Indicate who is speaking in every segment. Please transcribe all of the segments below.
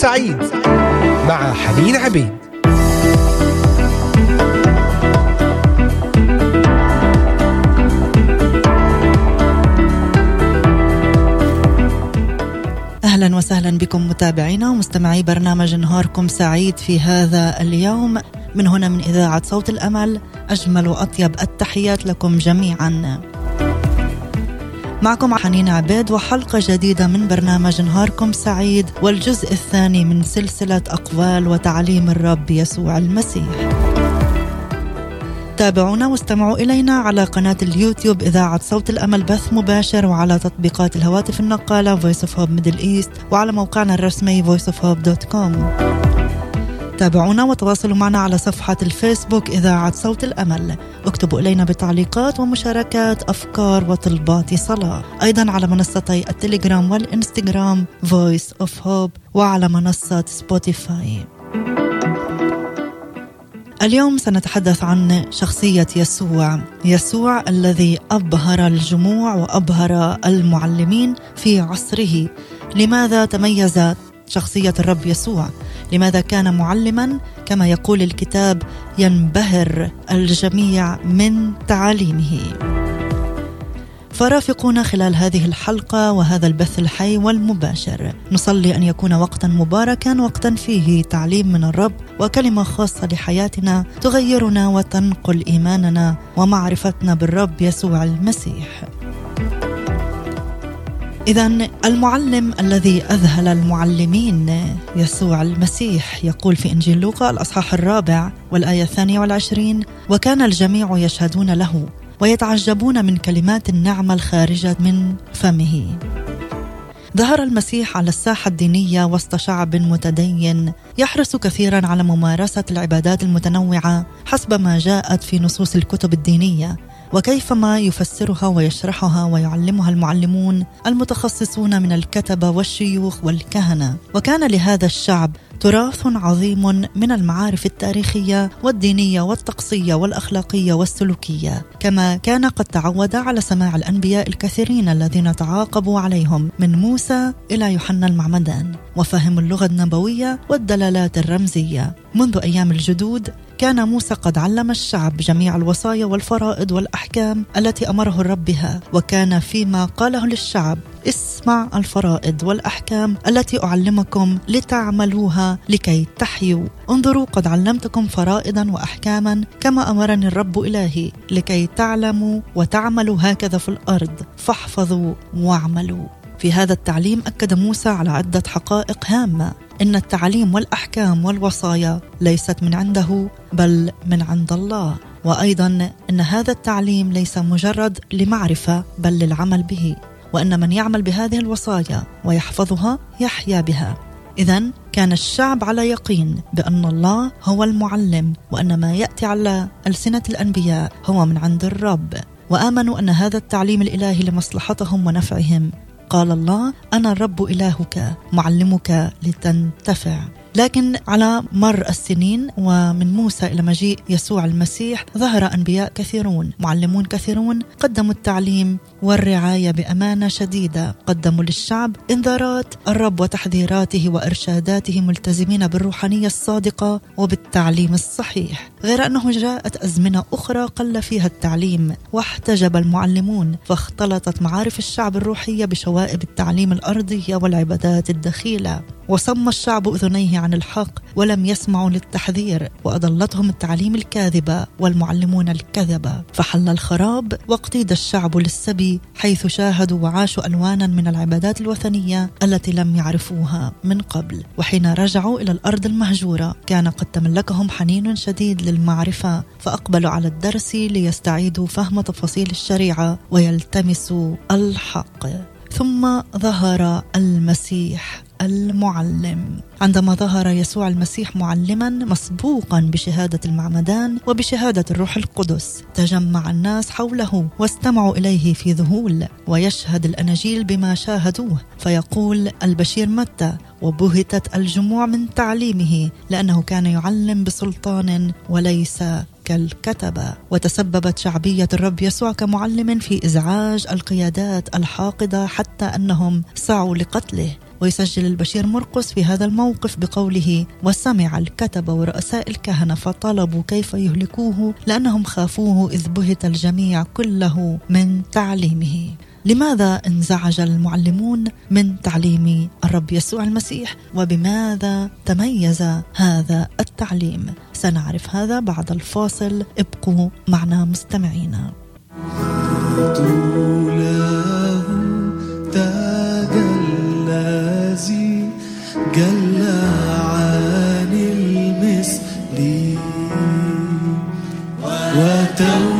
Speaker 1: سعيد مع حنين عبيد
Speaker 2: أهلا وسهلا بكم متابعينا ومستمعي برنامج نهاركم سعيد في هذا اليوم من هنا من إذاعة صوت الأمل أجمل وأطيب التحيات لكم جميعا. معكم حنين عبيد وحلقة جديدة من برنامج نهاركم سعيد والجزء الثاني من سلسلة أقوال وتعليم الرب يسوع المسيح. تابعونا واستمعوا إلينا على قناة اليوتيوب إذاعة صوت الأمل بث مباشر وعلى تطبيقات الهواتف النقالة Voice of Hope Middle East وعلى موقعنا الرسمي voiceofhope.com تابعونا وتواصلوا معنا على صفحة الفيسبوك إذاعة صوت الأمل. اكتبوا إلينا بتعليقات ومشاركات أفكار وطلبات صلاة. أيضا على منصتي التليجرام والإنستغرام Voice of Hope وعلى منصة سبوتيفاي اليوم سنتحدث عن شخصية يسوع، يسوع الذي أبهر الجموع وأبهر المعلمين في عصره. لماذا تميز شخصية الرب يسوع؟ لماذا كان معلما كما يقول الكتاب ينبهر الجميع من تعاليمه؟ فرافقونا خلال هذه الحلقة وهذا البث الحي والمباشر نصلي أن يكون وقتا مباركا وقتا فيه تعليم من الرب وكلمة خاصة لحياتنا تغيرنا وتنقل إيماننا ومعرفتنا بالرب يسوع المسيح إذا المعلم الذي أذهل المعلمين يسوع المسيح يقول في إنجيل لوقا الأصحاح الرابع والآية الثانية والعشرين وكان الجميع يشهدون له ويتعجبون من كلمات النعمه الخارجة من فمه. ظهر المسيح على الساحة الدينية وسط شعب متدين يحرص كثيرا على ممارسة العبادات المتنوعة حسب ما جاءت في نصوص الكتب الدينية وكيفما يفسرها ويشرحها ويعلمها المعلمون المتخصصون من الكتبه والشيوخ والكهنة. وكان لهذا الشعب تراث عظيم من المعارف التاريخية والدينية والطقسية والأخلاقية والسلوكية كما كان قد تعود على سماع الأنبياء الكثيرين الذين تعاقبوا عليهم من موسى إلى يوحنا المعمدان. وفهم اللغة النبوية والدلالات الرمزية. منذ أيام الجدود كان موسى قد علم الشعب جميع الوصايا والفرائض والأحكام التي أمره الرب بها وكان فيما قاله للشعب اسمع الفرائض والأحكام التي أعلمكم لتعملوها لكي تحيوا. انظروا قد علمتكم فرائضا واحكاما كما أمرني الرب إلهي لكي تعلموا وتعملوا هكذا في الأرض. فاحفظوا واعملوا. في هذا التعليم أكد موسى على عدة حقائق هامة. إن التعليم والأحكام والوصايا ليست من عنده بل من عند الله. وأيضا إن هذا التعليم ليس مجرد لمعرفة بل للعمل به. وإن من يعمل بهذه الوصايا ويحفظها يحيا بها. اذا كان الشعب على يقين بأن الله هو المعلم وإن ما يأتي على ألسنة الأنبياء هو من عند الرب. وآمنوا إن هذا التعليم الإلهي لمصلحتهم ونفعهم. قال الله أنا الرب إلهك معلمك لتنتفع. لكن على مر السنين ومن موسى إلى مجيء يسوع المسيح ظهر أنبياء كثيرون معلمون كثيرون قدموا التعليم والرعاية بأمانة شديدة. قدموا للشعب إنذارات الرب وتحذيراته وإرشاداته ملتزمين بالروحانية الصادقة وبالتعليم الصحيح. غير انه جاءت أزمنة أخرى قل فيها التعليم واحتجب المعلمون فاختلطت معارف الشعب الروحية بشوائب التعليم الأرضية والعبادات الدخيلة. وصم الشعب أذنيه عن الحق ولم يسمعوا للتحذير وأضلتهم التعليم الكاذبه والمعلمون الكذبه فحل الخراب واقتيد الشعب للسبي حيث شاهدوا وعاشوا ألوانا من العبادات الوثنية التي لم يعرفوها من قبل. وحين رجعوا إلى الأرض المهجورة كان قد تملكهم حنين شديد للمعرفة فأقبلوا على الدرس ليستعيدوا فهم تفاصيل الشريعة ويلتمسوا الحق. ثم ظهر المسيح المعلم. عندما ظهر يسوع المسيح معلما مسبوقا بشهادة المعمدان وبشهادة الروح القدس تجمع الناس حوله واستمعوا إليه في ذهول ويشهد الاناجيل بما شاهدوه. فيقول البشير متى؟ وبهتت الجموع من تعليمه لأنه كان يعلم بسلطان وليس كالكتبة وتسببت شعبية الرب يسوع كمعلم في إزعاج القيادات الحاقدة حتى أنهم سعوا لقتله. ويسجل البشير مرقس في هذا الموقف بقوله وسمع الكتبة ورؤساء الكهنة فطلبوا كيف يهلكوه لأنهم خافوه إذ بهت الجميع كله من تعليمه. لماذا انزعج المعلمون من تعليم الرب يسوع المسيح؟ وبماذا تميز هذا التعليم؟ سنعرف هذا بعد الفاصل. ابقوا معنا مستمعينا.
Speaker 3: جل عن المثل وتو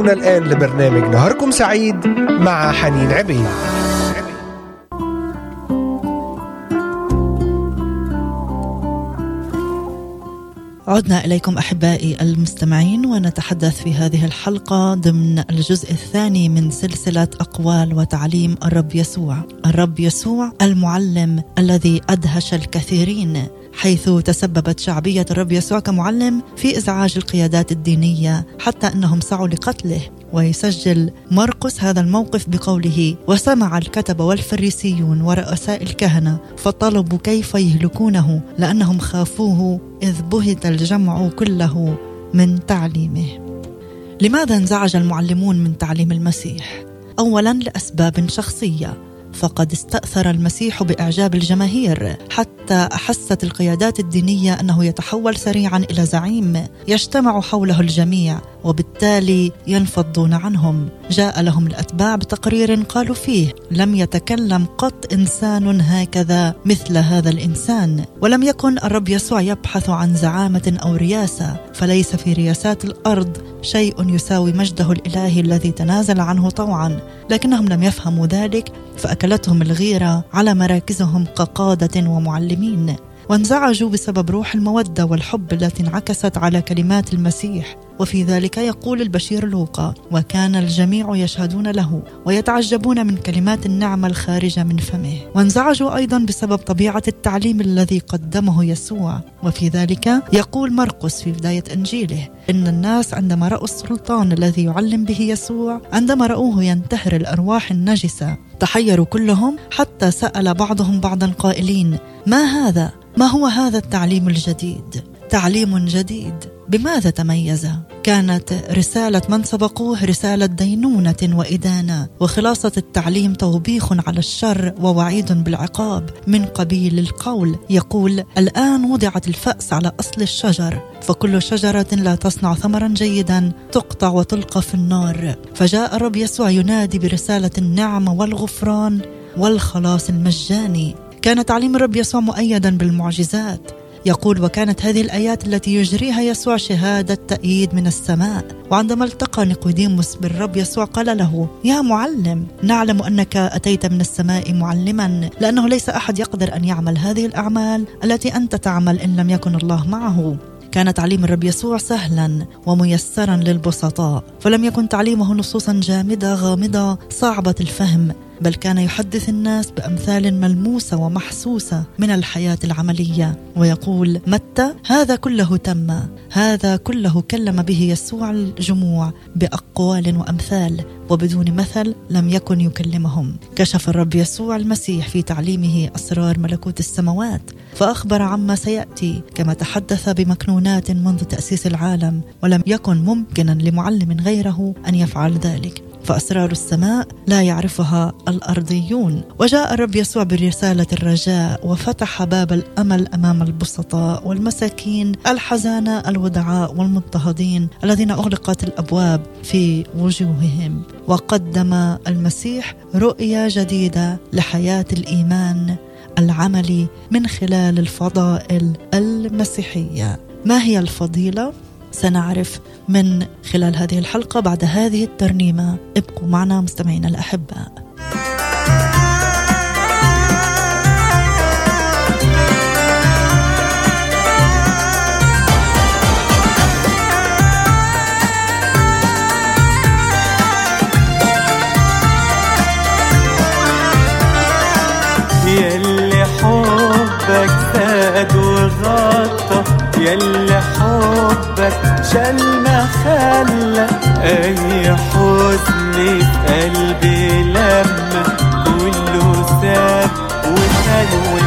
Speaker 1: تستمعون الآن لبرنامج نهاركم سعيد مع حنين عبيد.
Speaker 2: عدنا إليكم أحبائي المستمعين ونتحدث في هذه الحلقة ضمن الجزء الثاني من سلسلة أقوال وتعليم الرب يسوع، الرب يسوع المعلم الذي أدهش الكثيرين حيث تسببت شعبية الرب يسوع كمعلم في إزعاج القيادات الدينية حتى إنهم سعوا لقتله. ويسجل مرقس هذا الموقف بقوله وسمع الكتب والفريسيون ورؤساء الكهنة فطلبوا كيف يهلكونه لأنهم خافوه إذ بهت الجمع كله من تعليمه. لماذا انزعج المعلمون من تعليم المسيح؟ اولا لأسباب شخصية. فقد استأثر المسيح بإعجاب الجماهير حتى أحست القيادات الدينية أنه يتحول سريعا إلى زعيم يجتمع حوله الجميع وبالتالي ينفضون عنهم. جاء لهم الأتباع بتقرير قالوا فيه لم يتكلم قط إنسان هكذا مثل هذا الإنسان ولم يكن الرب يسوع يبحث عن زعامة أو رياسة فليس في رياسات الأرض شيء يساوي مجده الإلهي الذي تنازل عنه طوعا. لكنهم لم يفهموا ذلك فأكلتهم الغيرة على مراكزهم كقادة ومعلمين. وانزعجوا بسبب روح المودة والحب التي انعكست على كلمات المسيح. وفي ذلك يقول البشير لوقا وكان الجميع يشهدون له ويتعجبون من كلمات النعمة الخارجة من فمه وانزعجوا أيضا بسبب طبيعة التعليم الذي قدمه يسوع. وفي ذلك يقول مرقس في بداية إنجيله إن الناس عندما رأوا السلطان الذي يعلم به يسوع عندما رأوه ينتهر الأرواح النجسة تحيروا كلهم حتى سأل بعضهم بعضا قائلين ما هذا؟ ما هو هذا التعليم الجديد؟ تعليم جديد. بماذا تميز؟ كانت رسالة من سبقوه رسالة دينونة وإدانة وخلاصة التعليم توبيخ على الشر ووعيد بالعقاب من قبيل القول. يقول الآن وضعت الفأس على أصل الشجر فكل شجرة لا تصنع ثمرا جيدا تقطع وتلقى في النار. فجاء الرب يسوع ينادي برسالة النعمه والغفران والخلاص المجاني. كان تعليم الرب يسوع مؤيدا بالمعجزات. يقول وكانت هذه الآيات التي يجريها يسوع شهادة تأييد من السماء. وعندما التقى نيقوديموس بالرب يسوع قال له يا معلم نعلم أنك أتيت من السماء معلما لأنه ليس أحد يقدر أن يعمل هذه الأعمال التي أنت تعمل إن لم يكن الله معه. كان تعليم الرب يسوع سهلا وميسرا للبسطاء فلم يكن تعليمه نصوصا جامدة غامضة صعبة الفهم. بل كان يحدث الناس بأمثال ملموسة ومحسوسة من الحياة العملية ويقول متى؟ هذا كله تم. هذا كله كلم به يسوع الجموع بأقوال وأمثال وبدون مثل لم يكن يكلمهم. كشف الرب يسوع المسيح في تعليمه أسرار ملكوت السماوات فأخبر عما سيأتي كما تحدث بمكنونات منذ تأسيس العالم ولم يكن ممكنا لمعلم غيره أن يفعل ذلك. فأسرار السماء لا يعرفها الأرضيون. وجاء الرب يسوع برسالة الرجاء وفتح باب الأمل أمام البسطاء والمساكين الحزانه الودعاء والمضطهدين الذين أغلقت الأبواب في وجوههم. وقدم المسيح رؤيه جديدة لحياة الإيمان العملي من خلال الفضائل المسيحية. ما هي الفضيلة؟ سنعرف من خلال هذه الحلقة بعد هذه الترنيمة. ابقوا معنا مستمعينا الأحباء.
Speaker 3: يلي حبك زاد وغطى يلي حبك شال ما خلى
Speaker 4: أي حزن في قلبي لما كله ساب وخل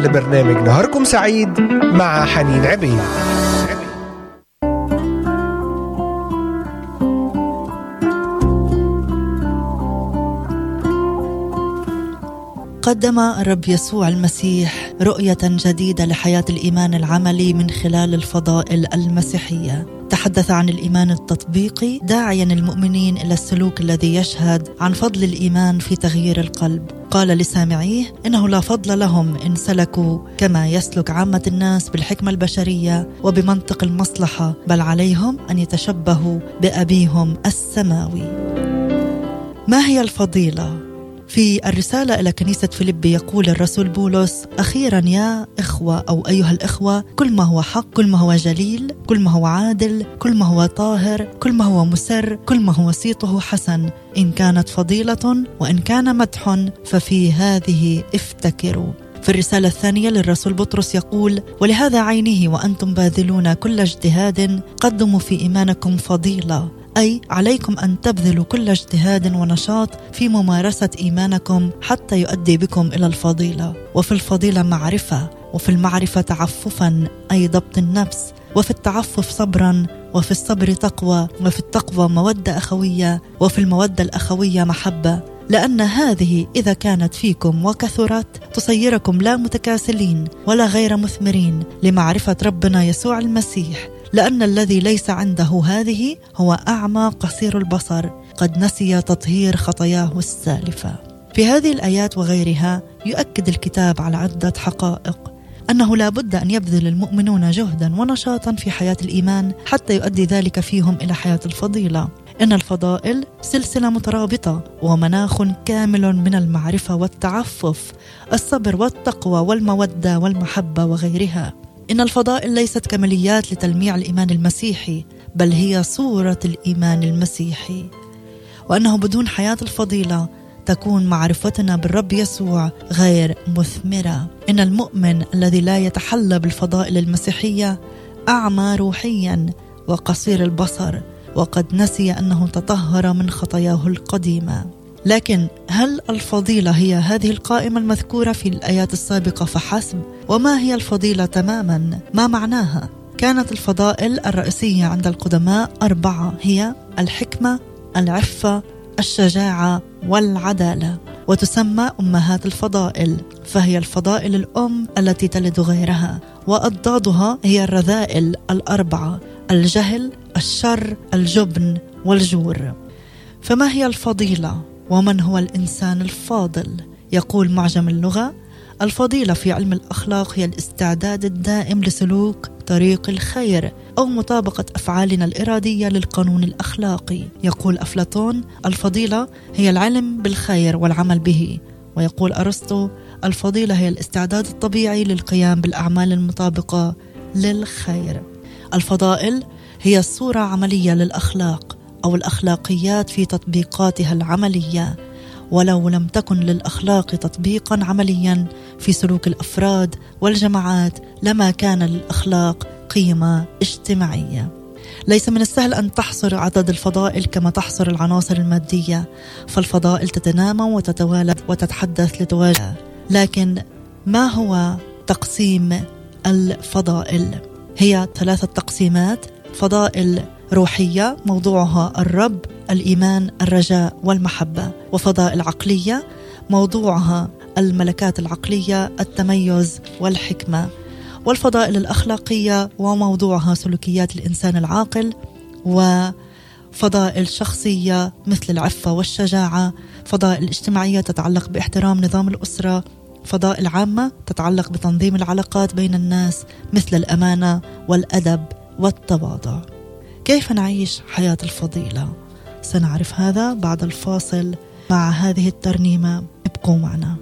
Speaker 1: لبرنامج نهاركم سعيد مع حنين عبيد
Speaker 2: قدم الرب يسوع المسيح رؤية جديدة لحياة الإيمان العملي من خلال الفضائل المسيحية. تحدث عن الإيمان التطبيقي داعيا المؤمنين إلى السلوك الذي يشهد عن فضل الإيمان في تغيير القلب. قال لسامعيه إنه لا فضل لهم إن سلكوا كما يسلك عامة الناس بالحكمة البشرية وبمنطق المصلحة بل عليهم أن يتشبهوا بأبيهم السماوي. ما هي الفضيلة؟ في الرسالة إلى كنيسة فيليبي يقول الرسول بولس أخيرا يا إخوة أو أيها الإخوة كل ما هو حق كل ما هو جليل كل ما هو عادل كل ما هو طاهر كل ما هو مسر كل ما هو صيته حسن. إن كانت فضيلة وإن كان مدح ففي هذه افتكروا. في الرسالة الثانية للرسول بطرس يقول: ولهذا عينه وأنتم باذلون كل اجتهاد قدموا في إيمانكم فضيلة، أي عليكم أن تبذلوا كل اجتهاد ونشاط في ممارسة إيمانكم حتى يؤدي بكم إلى الفضيلة، وفي الفضيلة معرفة، وفي المعرفة تعففا أي ضبط النفس، وفي التعفف صبرا وفي الصبر تقوى وفي التقوى مودة أخوية وفي المودة الأخوية محبة. لأن هذه إذا كانت فيكم وكثرت تصيركم لا متكاسلين ولا غير مثمرين لمعرفة ربنا يسوع المسيح. لأن الذي ليس عنده هذه هو أعمى قصير البصر. قد نسي تطهير خطاياه السالفة. في هذه الآيات وغيرها يؤكد الكتاب على عدة حقائق. أنه لا بد أن يبذل المؤمنون جهدا ونشاطا في حياة الإيمان حتى يؤدي ذلك فيهم إلى حياة الفضيلة. إن الفضائل سلسلة مترابطة ومناخ كامل من المعرفة والتعفف الصبر والتقوى والمودة والمحبة وغيرها. إن الفضائل ليست كماليات لتلميع الإيمان المسيحي بل هي صورة الإيمان المسيحي. وأنه بدون حياة الفضيلة تكون معرفتنا بالرب يسوع غير مثمرة. إن المؤمن الذي لا يتحلى بالفضائل المسيحية أعمى روحيا وقصير البصر وقد نسي أنه تطهر من خطاياه القديمة. لكن هل الفضيلة هي هذه القائمة المذكورة في الآيات السابقة فحسب؟ وما هي الفضيلة تماما؟ ما معناها؟ كانت الفضائل الرئيسية عند القدماء أربعة هي الحكمة، العفة، الشجاعة والعدالة وتسمى أمهات الفضائل فهي الفضائل الأم التي تلد غيرها وأضدادها هي الرذائل الأربعة الجهل الشر الجبن والجور فما هي الفضيلة ومن هو الإنسان الفاضل؟ يقول معجم اللغة الفضيلة في علم الأخلاق هي الاستعداد الدائم لسلوك طريق الخير أو مطابقة أفعالنا الإرادية للقانون الأخلاقي. يقول أفلاطون الفضيلة هي العلم بالخير والعمل به. ويقول أرسطو الفضيلة هي الاستعداد الطبيعي للقيام بالأعمال المطابقة للخير. الفضائل هي صورة عملية للأخلاق. أو الأخلاقيات في تطبيقاتها العملية ولو لم تكن للأخلاق تطبيقا عمليا في سلوك الأفراد والجماعات لما كان للأخلاق قيمة اجتماعية. ليس من السهل أن تحصر عدد الفضائل كما تحصر العناصر المادية فالفضائل تتنامى وتتوالد وتتحدث لتواجه. لكن ما هو تقسيم الفضائل؟ هي ثلاثة تقسيمات فضائل روحية موضوعها الرب الإيمان الرجاء والمحبة. وفضائل عقليه موضوعها الملكات العقلية التميز والحكمة. والفضائل الأخلاقية وموضوعها سلوكيات الإنسان العاقل. وفضائل شخصية مثل العفة والشجاعة. فضائل اجتماعية تتعلق باحترام نظام الأسرة. فضائل عامة تتعلق بتنظيم العلاقات بين الناس مثل الأمانة والأدب والتواضع. كيف نعيش حياة الفضيلة؟ سنعرف هذا بعد الفاصل. مع هذه الترنيمة ابقوا معنا.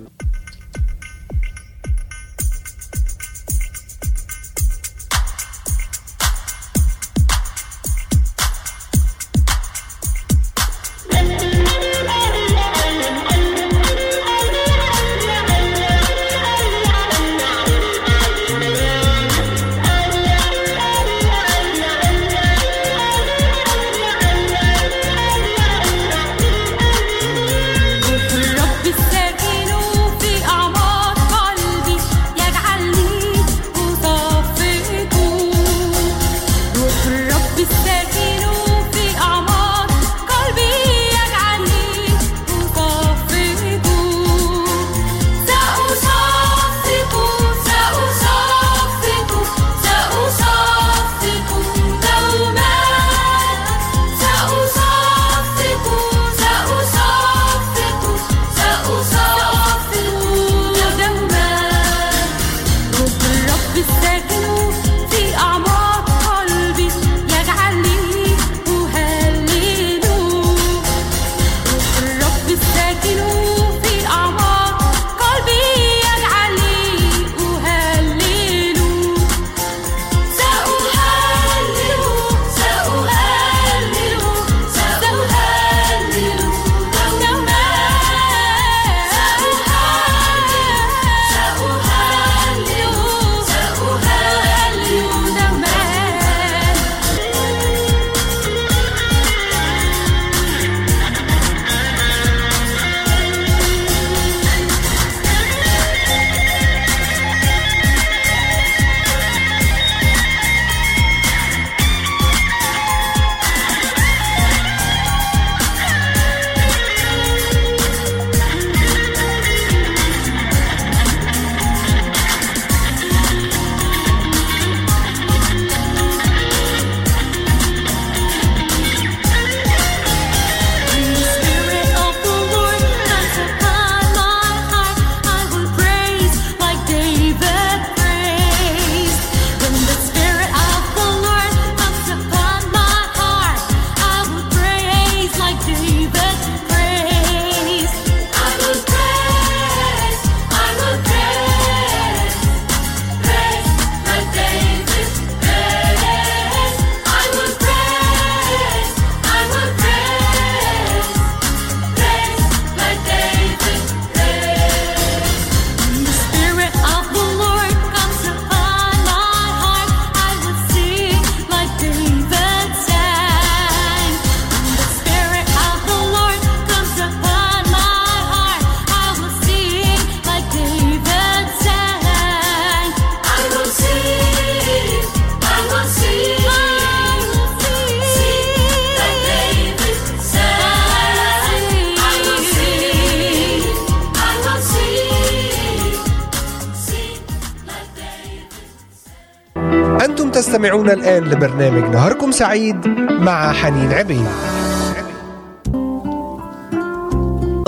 Speaker 1: تستمعون الآن لبرنامج نهاركم سعيد مع حنين عبيد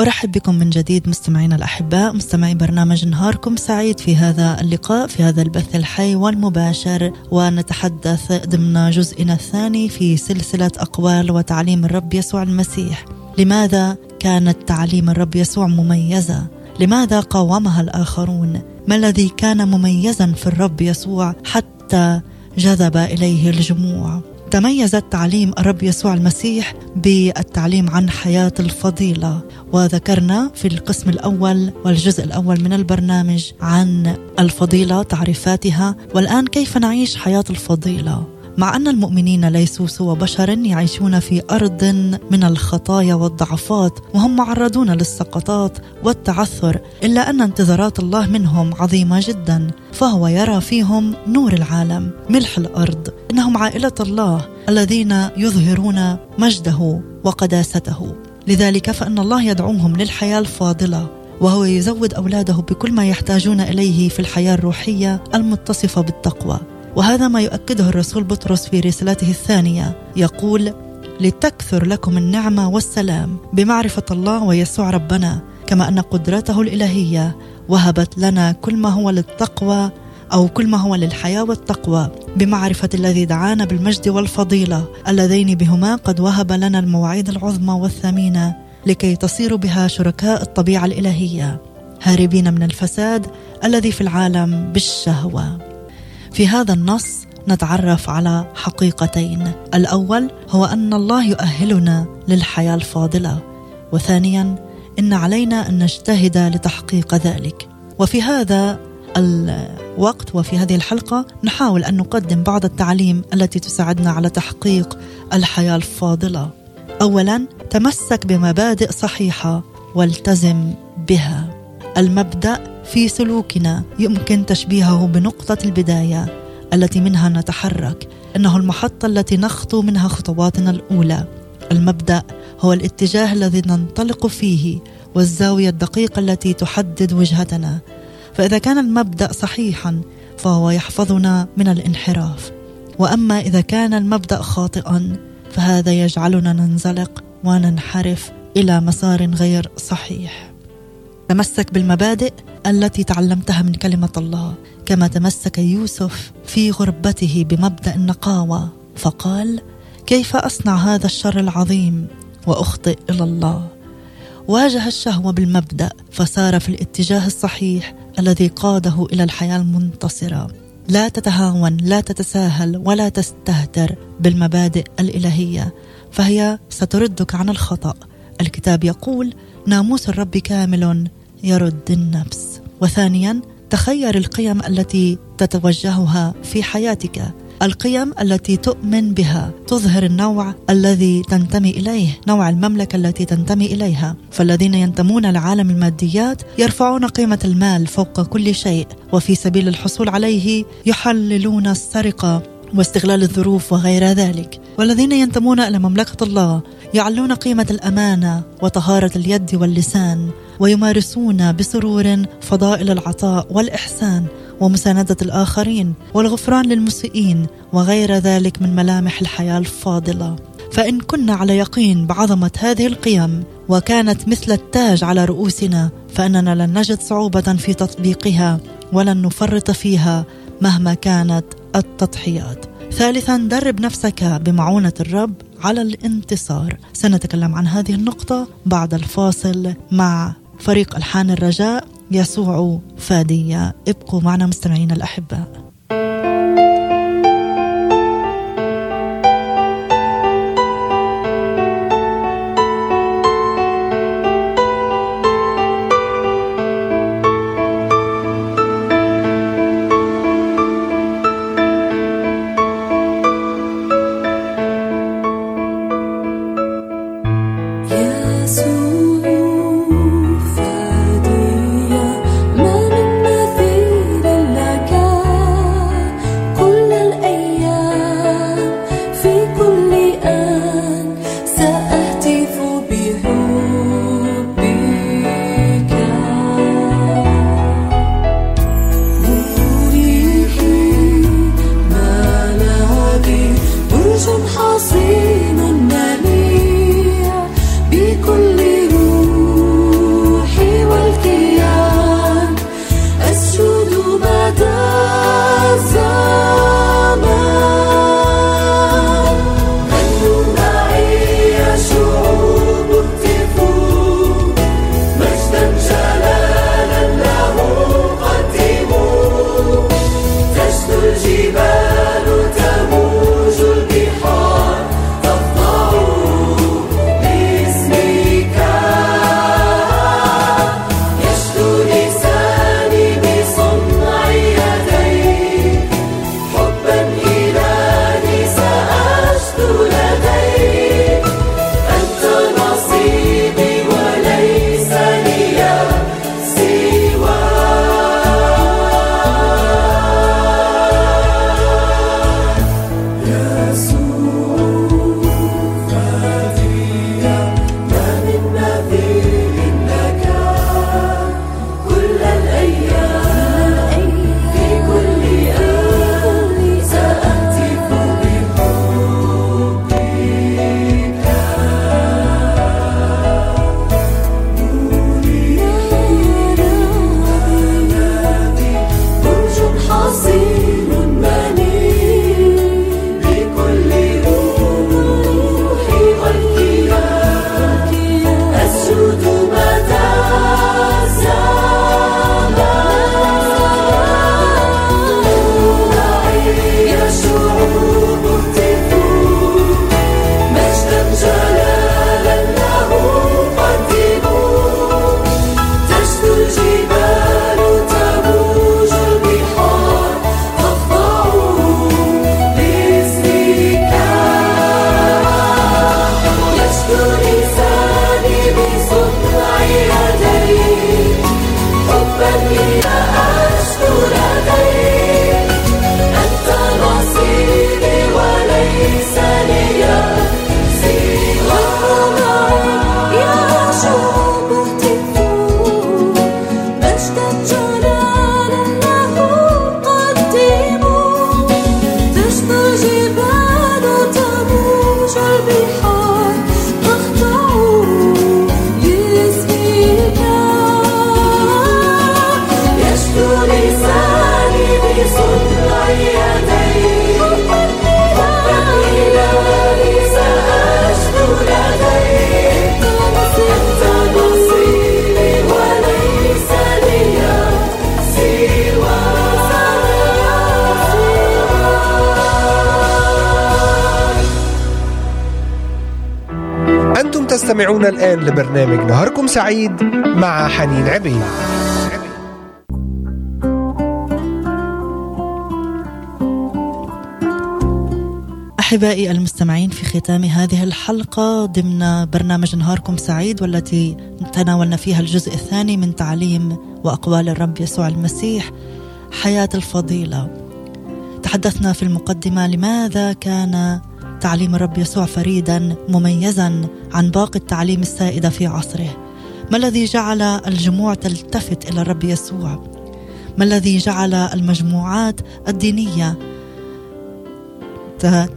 Speaker 2: أرحب بكم من جديد مستمعينا الأحباء مستمعي برنامج نهاركم سعيد في هذا اللقاء في هذا البث الحي والمباشر ونتحدث ضمن جزئنا الثاني في سلسلة أقوال وتعليم الرب يسوع المسيح لماذا كانت تعليم الرب يسوع مميزة؟ لماذا قاومها الآخرون؟ ما الذي كان مميزا في الرب يسوع حتى جذب إليه الجموع؟ تميزت تعليم الرب يسوع المسيح بالتعليم عن حياة الفضيلة وذكرنا في القسم الأول والجزء الأول من البرنامج عن الفضيلة تعريفاتها والآن كيف نعيش حياة الفضيلة مع أن المؤمنين ليسوا سوى بشر يعيشون في أرض من الخطايا والضعفات وهم معرضون للسقطات والتعثر إلا أن انتظارات الله منهم عظيمة جدا فهو يرى فيهم نور العالم ملح الأرض. إنهم عائلة الله الذين يظهرون مجده وقداسته. لذلك فإن الله يدعوهم للحياة الفاضلة وهو يزود أولاده بكل ما يحتاجون إليه في الحياة الروحية المتصفة بالتقوى. وهذا ما يؤكده الرسول بطرس في رسالته الثانية. يقول لتكثر لكم النعمة والسلام بمعرفة الله ويسوع ربنا كما أن قدرته الإلهية وهبت لنا كل ما هو للتقوى أو كل ما هو للحياة والتقوى بمعرفة الذي دعانا بالمجد والفضيلة اللذين بهما قد وهب لنا المواعيد العظمى والثمينة لكي تصيروا بها شركاء الطبيعة الإلهية هاربين من الفساد الذي في العالم بالشهوة. في هذا النص نتعرف على حقيقتين. الأول هو أن الله يؤهلنا للحياة الفاضلة وثانيا إن علينا أن نجتهد لتحقيق ذلك. وفي هذا الوقت وفي هذه الحلقة نحاول أن نقدم بعض التعليم التي تساعدنا على تحقيق الحياة الفاضلة. اولا تمسك بمبادئ صحيحة والتزم بها. المبدأ في سلوكنا يمكن تشبيهه بنقطة البداية التي منها نتحرك إنه المحطة التي نخطو منها خطواتنا الأولى. المبدأ هو الاتجاه الذي ننطلق فيه والزاوية الدقيقة التي تحدد وجهتنا. فإذا كان المبدأ صحيحا فهو يحفظنا من الانحراف. وأما إذا كان المبدأ خاطئا فهذا يجعلنا ننزلق وننحرف إلى مسار غير صحيح. تمسك بالمبادئ التي تعلمتها من كلمة الله كما تمسك يوسف في غربته بمبدأ النقاوة فقال كيف أصنع هذا الشر العظيم وأخطئ إلى الله؟ واجه الشهوه بالمبدأ فسار في الاتجاه الصحيح الذي قاده إلى الحياة المنتصرة. لا تتهاون لا تتساهل ولا تستهتر بالمبادئ الإلهية فهي ستردك عن الخطأ. الكتاب يقول ناموس الرب كامل يرد النفس. وثانيا تخير القيم التي تتوجهها في حياتك. القيم التي تؤمن بها. تظهر النوع الذي تنتمي إليه، نوع المملكة التي تنتمي إليها، فالذين ينتمون لعالم الماديات يرفعون قيمة المال فوق كل شيء، وفي سبيل الحصول عليه يحللون السرقة واستغلال الظروف وغير ذلك، والذين ينتمون إلى مملكة الله يعلون قيمة الأمانة وطهارة اليد واللسان، ويمارسون بسرور فضائل العطاء والإحسان ومساندة الآخرين والغفران للمسيئين وغير ذلك من ملامح الحياة الفاضلة. فإن كنا على يقين بعظمة هذه القيم وكانت مثل التاج على رؤوسنا فإننا لن نجد صعوبة في تطبيقها ولن نفرط فيها مهما كانت التضحيات. ثالثا درب نفسك بمعونة الرب على الانتصار. سنتكلم عن هذه النقطة بعد الفاصل مع فريق الحان الرجاء يسوع فادية ابقوا معنا مستمعينا الأحباء.
Speaker 1: لبرنامج نهاركم سعيد مع حنين عبيد
Speaker 2: أحبائي المستمعين في ختام هذه الحلقة ضمن برنامج نهاركم سعيد والتي تناولنا فيها الجزء الثاني من تعليم وأقوال الرب يسوع المسيح حياة الفضيلة. تحدثنا في المقدمة لماذا كان تعليم الرب يسوع فريدا مميزا عن باقي التعليم السائدة في عصره. ما الذي جعل الجموع تلتفت إلى الرب يسوع؟ ما الذي جعل المجموعات الدينية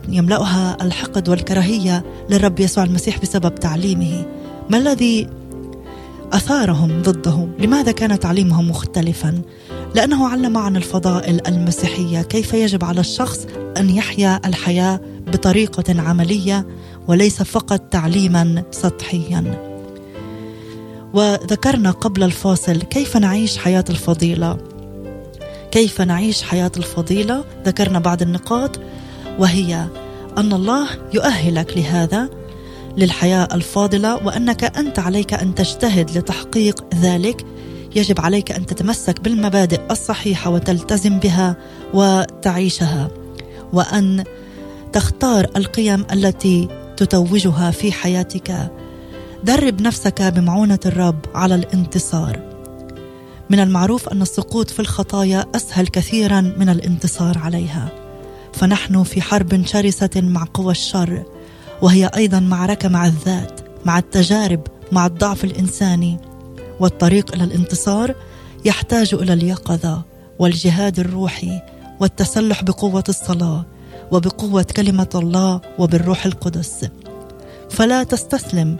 Speaker 2: يملأها الحقد والكراهية للرب يسوع المسيح بسبب تعليمه ما الذي أثارهم ضده لماذا كان تعليمهم مختلفا لأنه علم عن الفضائل المسيحية كيف يجب على الشخص أن يحيا الحياة بطريقة عملية وليس فقط تعليما سطحيا. وذكرنا قبل الفاصل كيف نعيش حياة الفضيلة. كيف نعيش حياة الفضيلة؟ ذكرنا بعض النقاط وهي أن الله يؤهلك لهذا للحياة الفاضلة وأنك أنت عليك أن تجتهد لتحقيق ذلك. يجب عليك أن تتمسك بالمبادئ الصحيحة وتلتزم بها وتعيشها وأن تختار القيم التي تتوجها في حياتك. درب نفسك بمعونة الرب على الانتصار. من المعروف أن السقوط في الخطايا أسهل كثيرا من الانتصار عليها. فنحن في حرب شرسة مع قوى الشر وهي أيضا معركة مع الذات مع التجارب مع الضعف الإنساني. والطريق إلى الانتصار يحتاج إلى اليقظة والجهاد الروحي والتسلح بقوة الصلاة. وبقوة كلمة الله وبالروح القدس. فلا تستسلم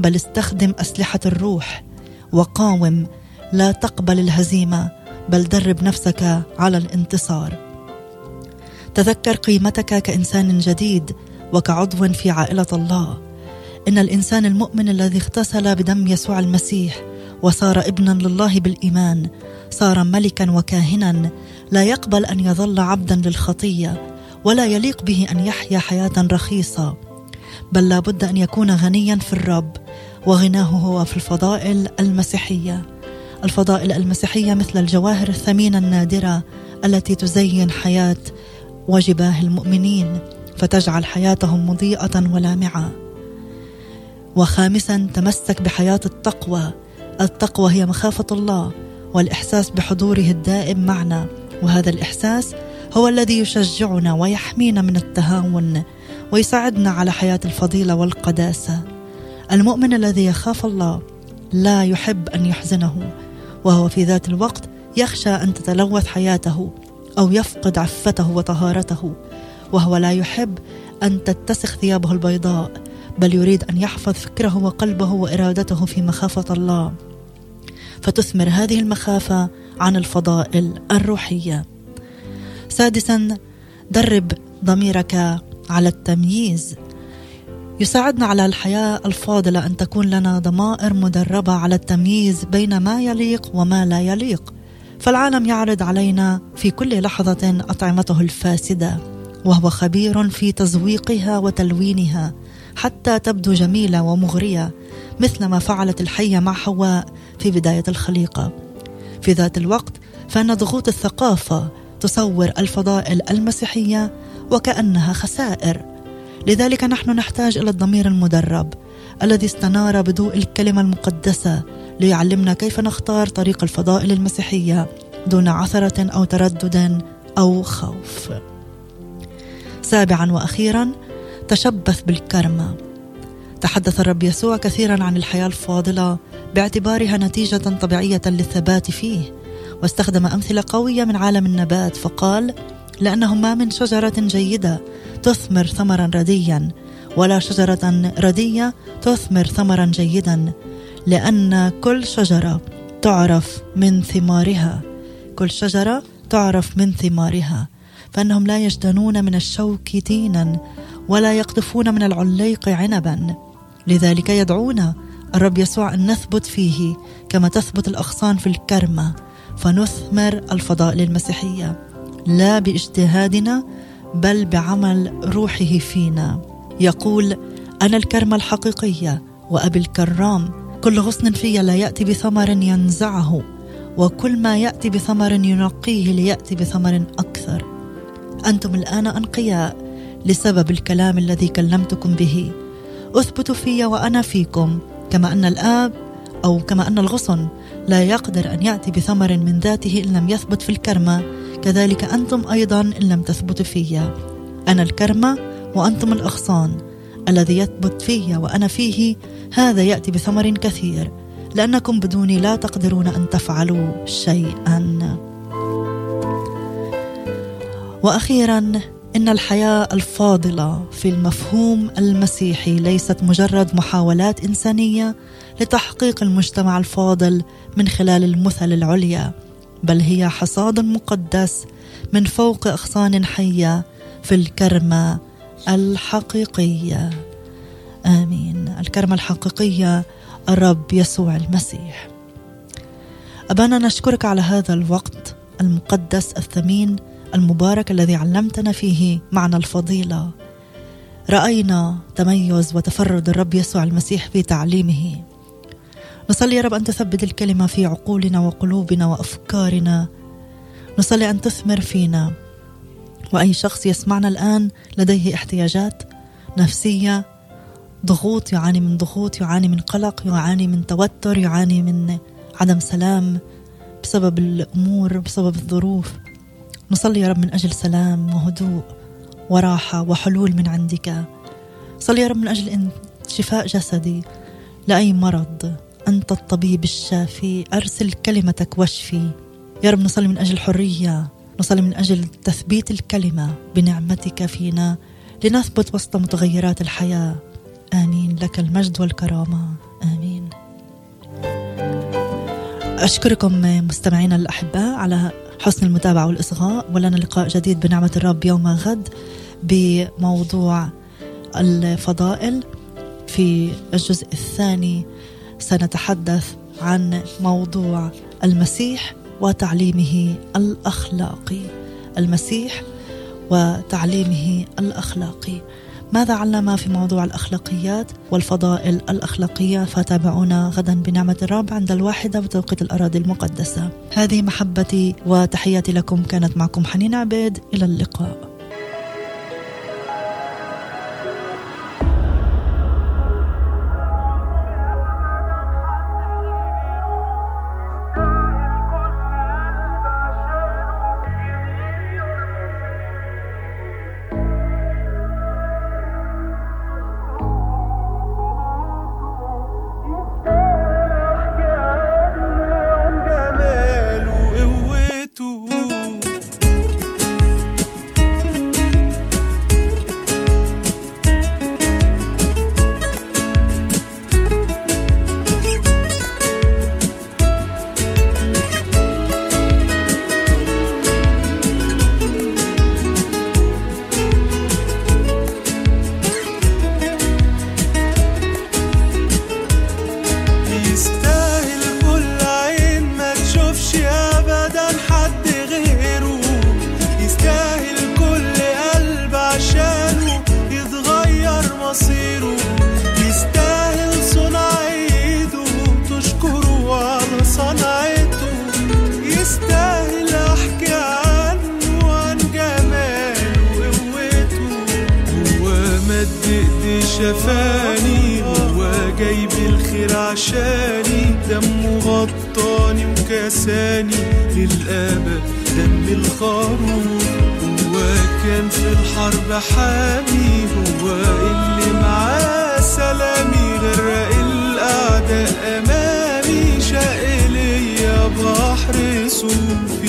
Speaker 2: بل استخدم أسلحة الروح. وقاوم لا تقبل الهزيمة بل درب نفسك على الانتصار. تذكر قيمتك كإنسان جديد وكعضو في عائلة الله. إن الإنسان المؤمن الذي اغتسل بدم يسوع المسيح وصار ابنا لله بالإيمان صار ملكا وكاهنا لا يقبل أن يظل عبدا للخطية. ولا يليق به أن يحيا حياة رخيصة. بل لا بد أن يكون غنيا في الرب وغناه هو في الفضائل المسيحية. الفضائل المسيحية مثل الجواهر الثمينة النادرة التي تزين حياة وجباه المؤمنين فتجعل حياتهم مضيئة ولامعة. وخامسا تمسك بحياة التقوى. التقوى هي مخافة الله والإحساس بحضوره الدائم معنا. وهذا الإحساس هو الذي يشجعنا ويحمينا من التهاون ويساعدنا على حياة الفضيلة والقداسة. المؤمن الذي يخاف الله لا يحب أن يحزنه وهو في ذات الوقت يخشى أن تتلوث حياته أو يفقد عفته وطهارته وهو لا يحب أن تتسخ ثيابه البيضاء بل يريد أن يحفظ فكره وقلبه وإرادته في مخافة الله. فتثمر هذه المخافة عن الفضائل الروحية. سادسا درب ضميرك على التمييز. يساعدنا على الحياة الفاضلة أن تكون لنا ضمائر مدربة على التمييز بين ما يليق وما لا يليق. فالعالم يعرض علينا في كل لحظة أطعمته الفاسدة وهو خبير في تزويقها وتلوينها حتى تبدو جميلة ومغرية مثل ما فعلت الحية مع حواء في بداية الخليقة. في ذات الوقت فإن ضغوط الثقافة تصور الفضائل المسيحية وكأنها خسائر. لذلك نحن نحتاج إلى الضمير المدرب الذي استنار بضوء الكلمة المقدسة ليعلمنا كيف نختار طريق الفضائل المسيحية دون عثرة أو تردد أو خوف. سابعا وأخيرا تشبث بالكرمة. تحدث الرب يسوع كثيرا عن الحياة الفاضلة باعتبارها نتيجة طبيعية للثبات فيه. واستخدم أمثلة قوية من عالم النبات فقال لأنه ما من شجرة جيدة تثمر ثمرا رديا ولا شجرة ردية تثمر ثمرا جيدا لأن كل شجرة تعرف من ثمارها كل شجرة تعرف من ثمارها فإنهم لا يجتنون من الشوك تينا ولا يقطفون من العليق عنبا. لذلك يدعونا الرب يسوع أن نثبت فيه كما تثبت الأغصان في الكرمة. فنثمر الفضائل المسيحيه لا باجتهادنا بل بعمل روحه فينا. يقول أنا الكرمة الحقيقية وأبي الكرام. كل غصن في لا يأتي بثمر ينزعه وكل ما يأتي بثمر ينقيه ليأتي بثمر أكثر. أنتم الآن أنقياء لسبب الكلام الذي كلمتكم به. اثبتوا في وأنا فيكم كما أن الآب أو كما أن الغصن لا يقدر أن يأتي بثمر من ذاته إن لم يثبت في الكرمة. كذلك أنتم أيضا إن لم تثبتوا في. أنا الكرمة وأنتم الاغصان الذي يثبت في وأنا فيه هذا يأتي بثمر كثير. لأنكم بدوني لا تقدرون أن تفعلوا شيئا. وأخيرا إن الحياة الفاضلة في المفهوم المسيحي ليست مجرد محاولات إنسانية لتحقيق المجتمع الفاضل من خلال المثل العليا بل هي حصاد مقدس من فوق أغصان حية في الكرمة الحقيقية. آمين. الكرمة الحقيقية الرب يسوع المسيح. أبانا نشكرك على هذا الوقت المقدس الثمين المبارك الذي علمتنا فيه معنى الفضيلة. رأينا تميز وتفرد الرب يسوع المسيح في تعليمه. نصلي يا رب أن تثبت الكلمة في عقولنا وقلوبنا وأفكارنا. نصلي أن تثمر فينا. وأي شخص يسمعنا الآن لديه احتياجات نفسية ضغوط يعاني من ضغوط يعاني من قلق يعاني من توتر يعاني من عدم سلام بسبب الأمور بسبب الظروف. نصلي يا رب من أجل سلام وهدوء وراحة وحلول من عندك. صلي يا رب من أجل شفاء جسدي لأي مرض. أنت الطبيب الشافي أرسل كلمتك واشفي. يا رب نصلي من أجل حريه نصلي من أجل تثبيت الكلمة بنعمتك فينا لنثبت وسط متغيرات الحياة. آمين لك المجد والكرامة. آمين. أشكركم مستمعينا الأحباء على حسن المتابعة والإصغاء ولنا لقاء جديد بنعمة الرب يوم غد بموضوع الفضائل في الجزء الثاني سنتحدث عن موضوع المسيح وتعليمه الأخلاقي. المسيح وتعليمه الأخلاقي. ماذا علم في موضوع الأخلاقيات والفضائل الأخلاقية؟ فتابعونا غدا بنعمة الرب عند الواحدة بتوقيت الأراضي المقدسة. هذه محبتي وتحياتي لكم. كانت معكم حنين عبيد. إلى اللقاء.
Speaker 5: وكساني للأبد دم الخروف هو كان في الحرب حامي هو اللي معاه سلامي غرق الأعداء أمامي شق ليا بحر مكسوف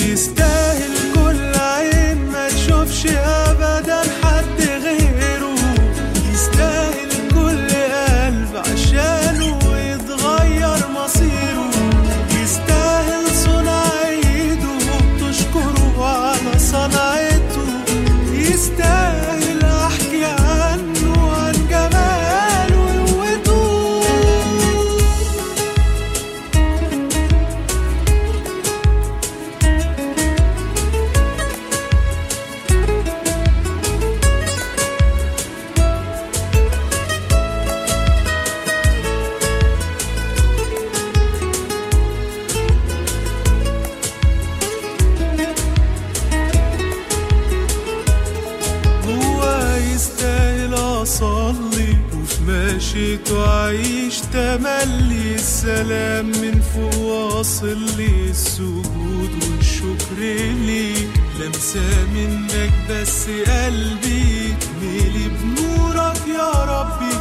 Speaker 5: تملي السلام من فوق واصل لي السجود والشكر ليك لمسة منك بس قلبي ملي بنورك يا ربي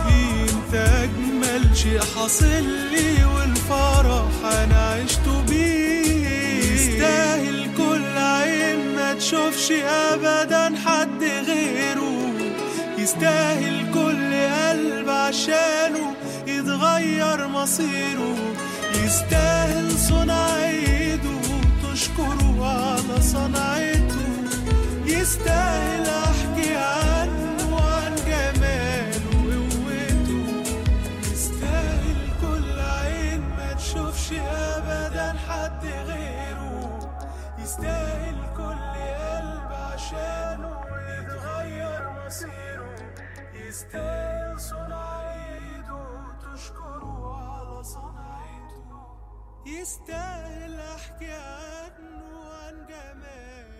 Speaker 5: انت أجمل شيء حاصل لي والفرح أنا عشته بيه. يستاهل كل عين ما تشوفش ابدا حد غيره. يستاهل كل قلب يتغير مصيره يستاهل صنع ايده تشكره على صنعته يستاهل أحكي عنه وعن جماله وقوته. يستاهل كل عين ما تشوفش ابدا حد غيره. يستاهل كل قلب عشانه يتغير مصيره. يستاهل يستاهل أحكي عنه وعن جماله